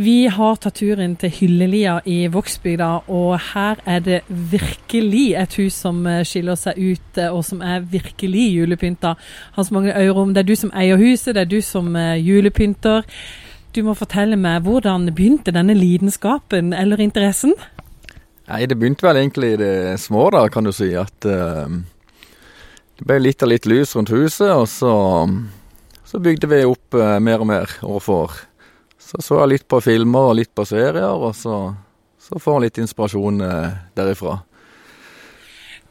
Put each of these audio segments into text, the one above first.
Vi har tatt turen til Hyllelia i Vågsbygda, og her er det virkelig et hus som eh, skiller seg ut, eh, og som er virkelig julepynta. Hans Magne Øyrom, det er du som eier huset, det er du som eh, julepynter. Du må fortelle meg, hvordan begynte denne lidenskapen eller interessen? Nei, Det begynte vel egentlig i det små, da, kan du si. At uh, det ble litt og litt lys rundt huset, og så, så bygde vi opp uh, mer og mer år for år. Så så jeg litt på filmer og litt på serier, og så, så får jeg litt inspirasjon eh, derifra.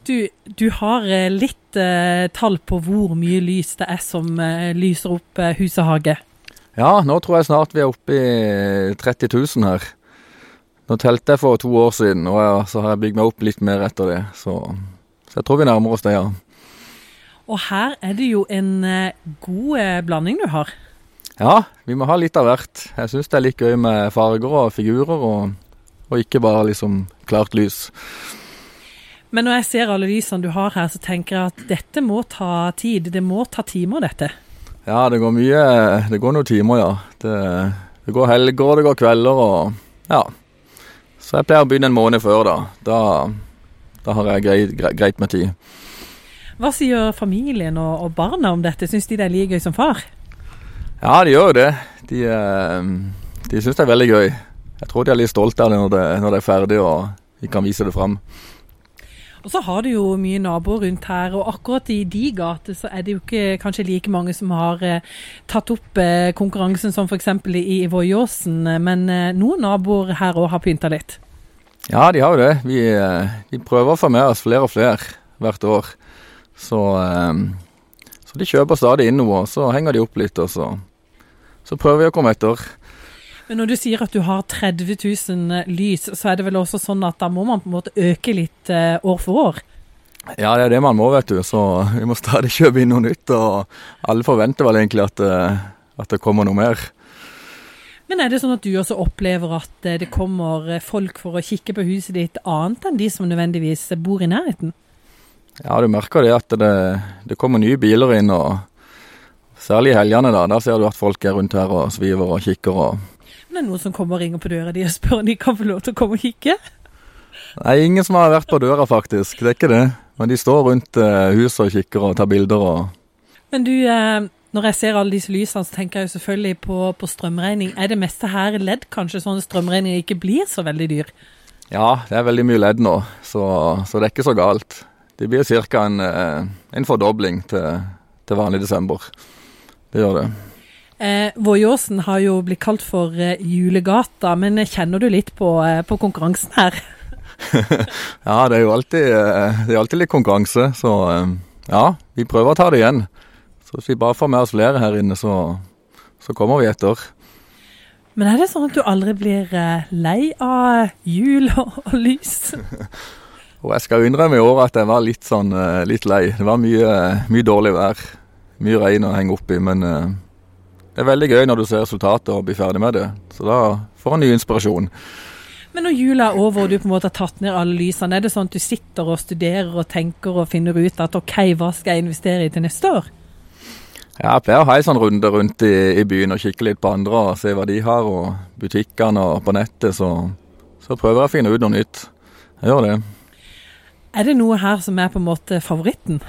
Du, du har eh, litt eh, tall på hvor mye lys det er som eh, lyser opp eh, hus og hage? Ja, nå tror jeg snart vi er oppe i 30 000 her. Nå telte jeg for to år siden, og jeg, så har jeg bygd meg opp litt mer etter det. Så, så jeg tror vi nærmer oss det, ja. Og her er det jo en eh, god blanding du har. Ja, vi må ha litt av hvert. Jeg syns det er litt gøy med farger og figurer, og, og ikke bare liksom klart lys. Men når jeg ser alle lysene du har her, så tenker jeg at dette må ta tid. Det må ta timer, dette. Ja, det går mye Det går noen timer, ja. Det, det går helger, og det går kvelder, og ja. Så jeg pleier å begynne en måned før, da. Da, da har jeg greit, greit med tid. Hva sier familien og, og barna om dette? Syns de det er like gøy som far? Ja, de gjør jo det. De, eh, de syns det er veldig gøy. Jeg tror de er litt stolte av det når, det når det er ferdig og vi kan vise det fram. Og så har du jo mye naboer rundt her, og akkurat i de gater så er det jo ikke kanskje like mange som har eh, tatt opp eh, konkurransen som f.eks. i, i Voiåsen, men eh, noen naboer her òg har pynta litt? Ja, de har jo det. Vi, eh, vi prøver å få med oss flere og flere hvert år. Så, eh, så de kjøper stadig inn noe, og så henger de opp litt, og så så prøver vi å komme etter. Men når du sier at du har 30 000 lys, så er det vel også sånn at da må man på en måte øke litt eh, år for år? Ja, det er det man må, vet du. Så vi må stadig kjøpe inn noe nytt. Og alle forventer vel egentlig at, eh, at det kommer noe mer. Men er det sånn at du også opplever at eh, det kommer folk for å kikke på huset ditt, annet enn de som nødvendigvis bor i nærheten? Ja, du merker det at det, det kommer nye biler inn. og Særlig i helgene, da. Der ser du at folk er rundt her og sviver og kikker og Men det er noen som kommer og ringer på døra di og spør om de kan få lov til å komme og kikke? Nei, ingen som har vært på døra, faktisk. Det er ikke det. Men de står rundt uh, huset og kikker og tar bilder og Men du, uh, når jeg ser alle disse lysene, så tenker jeg jo selvfølgelig på, på strømregning. Er det meste her ledd, kanskje, sånn at strømregningen ikke blir så veldig dyr? Ja, det er veldig mye ledd nå, så, så det er ikke så galt. Det blir ca. En, uh, en fordobling til, til vanlig desember. Det gjør det. Eh, Våjåsen har jo blitt kalt for eh, julegata, men kjenner du litt på, eh, på konkurransen her? ja, det er jo alltid, eh, det er alltid litt konkurranse, så eh, ja, vi prøver å ta det igjen. Så hvis vi bare får med oss flere her inne, så, så kommer vi etter. Men er det sånn at du aldri blir eh, lei av jul og, og lys? og jeg skal innrømme i år at jeg var litt sånn litt lei. Det var mye, mye dårlig vær mye regn å henge opp i, men uh, det er veldig gøy når du ser resultatet og blir ferdig med det. Så da får en ny inspirasjon. Men når jula er over og du på en måte har tatt ned alle lysene, er det sånn at du sitter og studerer og tenker og finner ut at OK, hva skal jeg investere i til neste år? Ja, jeg pleier å ha en sånn runde rundt i, i, byen og kikke litt på andre og se hva de har, og butikkene og på nettet, så, så prøver jeg å finne ut noe nytt. Jeg gjør det. Er det noe her som er på en måte favoritten?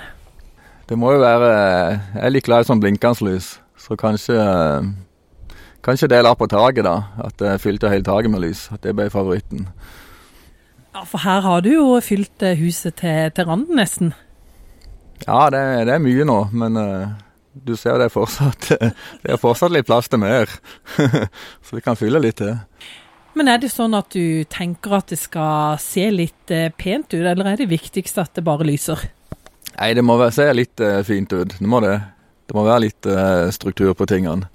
Det må jo være Jeg er litt glad i sånn blinkende lys, så kanskje Kanskje det la på taket, da. At det fylte hele taket med lys. At det ble favoritten. Ja, For her har du jo fylt eh, huset til, til randen, nesten. Ja, det, det, er mye nå, men uh, du ser det er fortsatt Det er fortsatt litt plass til mer. så vi kan fylle litt til. Men er det sånn at du tenker at det skal se litt pent ut, eller er det viktigst at det bare lyser? Nei, det må se litt uh, fint ut. Det må det. Det må være litt uh, struktur på tingene.